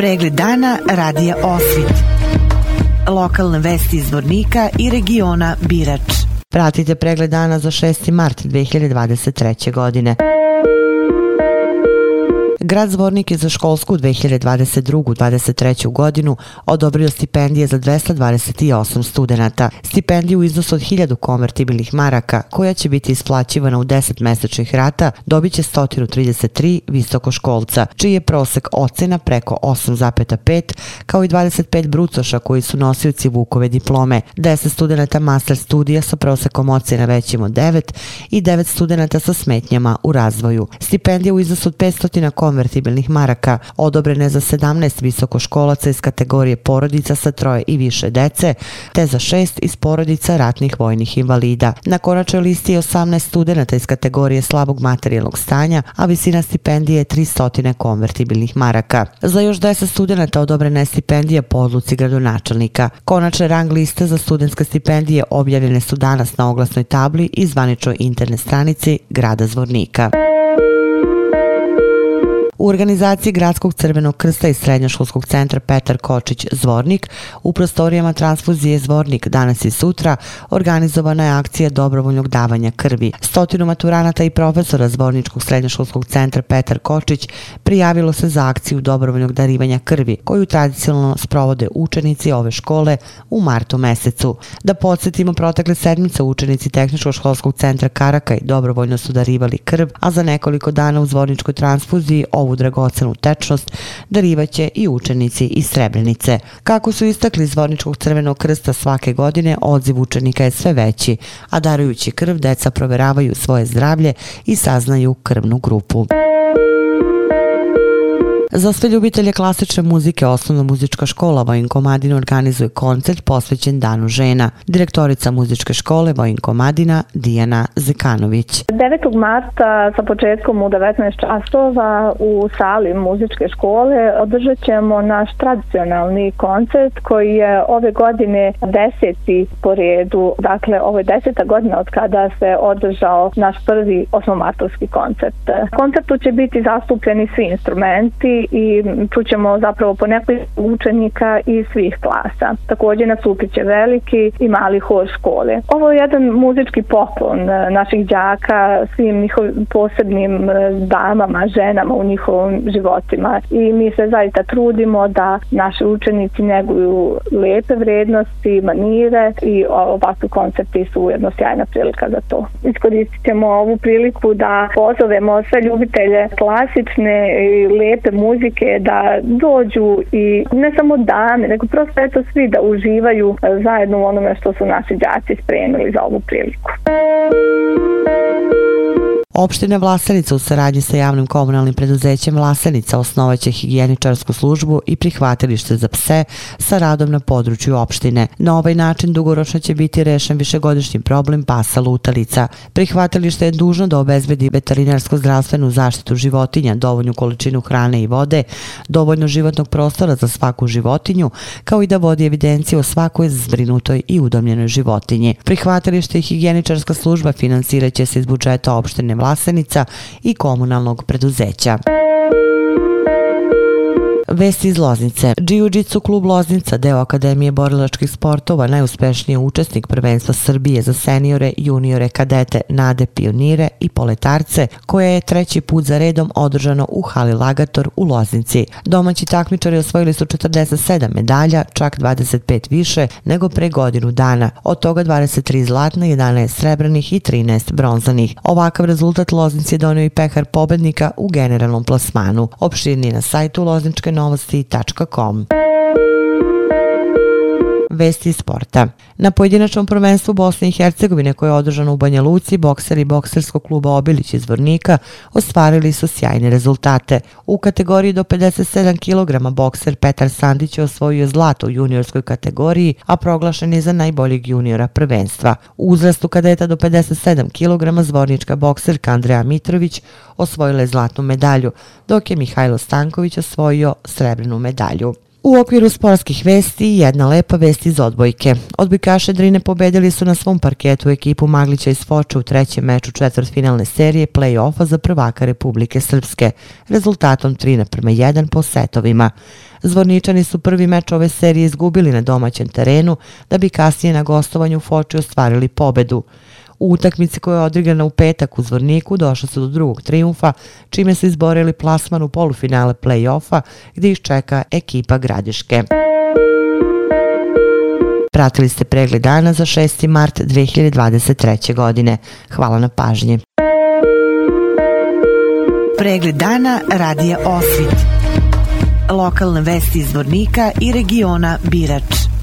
Pregled dana radija Osvit. Lokalne vesti iz Vornika i regiona Birač. Pratite pregled dana za 6. mart 2023. godine. Grad Zvornik je za školsku 2022-2023. godinu odobrio stipendije za 228 studenta. Stipendiju u iznosu od 1000 konvertibilnih maraka, koja će biti isplaćivana u 10 mesečnih rata, dobit će 133 visokoškolca, čiji je prosek ocena preko 8,5, kao i 25 brucoša koji su nosioci Vukove diplome, 10 studenta master studija sa prosekom ocena većim od 9 i 9 studenta sa smetnjama u razvoju. Stipendija u iznosu od 500 konvertibilnih konvertibilnih maraka, odobrene za 17 visokoškolaca iz kategorije porodica sa troje i više dece, te za šest iz porodica ratnih vojnih invalida. Na konačnoj listi je 18 studenta iz kategorije slabog materijalnog stanja, a visina stipendije je 300 konvertibilnih maraka. Za još 10 studenta odobrena je stipendija po odluci gradonačelnika. Konačne rang liste za studentske stipendije objavljene su danas na oglasnoj tabli i zvaničnoj internet stranici grada Zvornika. U organizaciji Gradskog crvenog krsta i Srednjoškolskog centra Petar Kočić Zvornik u prostorijama transfuzije Zvornik danas i sutra organizovana je akcija dobrovoljnog davanja krvi. Stotinu maturanata i profesora Zvorničkog srednjoškolskog centra Petar Kočić prijavilo se za akciju dobrovoljnog darivanja krvi koju tradicionalno sprovode učenici ove škole u martu mesecu. Da podsjetimo, protekle sedmice učenici Tehničkog školskog centra Karakaj dobrovoljno su darivali krv, a za nekoliko dana u Zvorničkoj transfuziji ovu ovu dragocenu tečnost darivaće i učenici iz Srebrenice. Kako su istakli Zvorničkog crvenog krsta svake godine, odziv učenika je sve veći, a darujući krv, deca proveravaju svoje zdravlje i saznaju krvnu grupu. Za sve ljubitelje klasične muzike Osnovna muzička škola Vojin Komadina organizuje koncert posvećen Danu žena. Direktorica muzičke škole Vojin Komadina Dijana Zekanović. 9. marta sa početkom u 19 časova u sali muzičke škole održat ćemo naš tradicionalni koncert koji je ove godine deseti po redu. Dakle, ovo je deseta godina od kada se održao naš prvi osmomartovski koncert. Koncertu će biti zastupljeni svi instrumenti i čućemo zapravo po nekoliko učenika iz svih klasa. Također nas upiće veliki i mali hor škole. Ovo je jedan muzički poklon e, naših đaka svim njihovim posebnim e, damama, ženama u njihovim životima i mi se zaista trudimo da naši učenici neguju lepe vrednosti, manire i ovakvi koncepti su ujedno sjajna prilika za to. Iskoristit ćemo ovu priliku da pozovemo sve ljubitelje klasične i lepe muzike muzike da dođu i ne samo dame, nego prosto eto svi da uživaju e, zajedno u onome što su naši djaci spremili za ovu priliku. Opština Vlasenica u saradnji sa javnim komunalnim preduzećem Vlasenica osnovaće higijeničarsku službu i prihvatilište za pse sa radom na području opštine. Na ovaj način dugoročno će biti rešen višegodišnji problem pasa lutalica. Prihvatilište je dužno da obezbedi veterinarsko zdravstvenu zaštitu životinja, dovoljnu količinu hrane i vode, dovoljno životnog prostora za svaku životinju, kao i da vodi evidenciju o svakoj zbrinutoj i udomljenoj životinji. Prihvatilište i higijeničarska služba finansiraće se iz budžeta opštine Vlasenica i komunalnog preduzeća. Vesti iz Loznice. Jiu-Jitsu klub Loznica, deo Akademije borilačkih sportova, najuspešniji učesnik prvenstva Srbije za seniore, juniore, kadete, nade, pionire i poletarce, koje je treći put za redom održano u Hali Lagator u Loznici. Domaći takmičari osvojili su 47 medalja, čak 25 više nego pre godinu dana. Od toga 23 zlatna, 11 srebrnih i 13 bronzanih. Ovakav rezultat Loznici je donio i pehar pobednika u generalnom plasmanu. Opširni na sajtu Lozničke novosti.com Vesti sporta. Na pojedinačnom prvenstvu Bosne i Hercegovine koje je održano u Banja Luci, bokseri bokserskog kluba Obilić iz Vornika ostvarili su sjajne rezultate. U kategoriji do 57 kg bokser Petar Sandić je osvojio zlato u juniorskoj kategoriji, a proglašen je za najboljeg juniora prvenstva. U uzrastu kadeta do 57 kg zvornička bokserka Andreja Mitrović osvojila je zlatnu medalju, dok je Mihajlo Stanković osvojio srebrnu medalju. U okviru sportskih vesti jedna lepa vest iz odbojke. Odbojkaše Drine pobedili su na svom parketu ekipu Maglića iz Foča u trećem meču četvrtfinalne serije play-offa za prvaka Republike Srpske, rezultatom 3 na prme 1 po setovima. Zvorničani su prvi meč ove serije izgubili na domaćem terenu, da bi kasnije na gostovanju u Foči ostvarili pobedu. U utakmici koja je odigrana u petak u Zvorniku došlo se do drugog triumfa, čime su izborili plasman u polufinale play-offa gdje ih čeka ekipa Gradiške. Pratili ste pregled dana za 6. mart 2023. godine. Hvala na pažnji. Pregled dana radija Osvit. Lokalne vesti iz Zvornika i regiona Birač.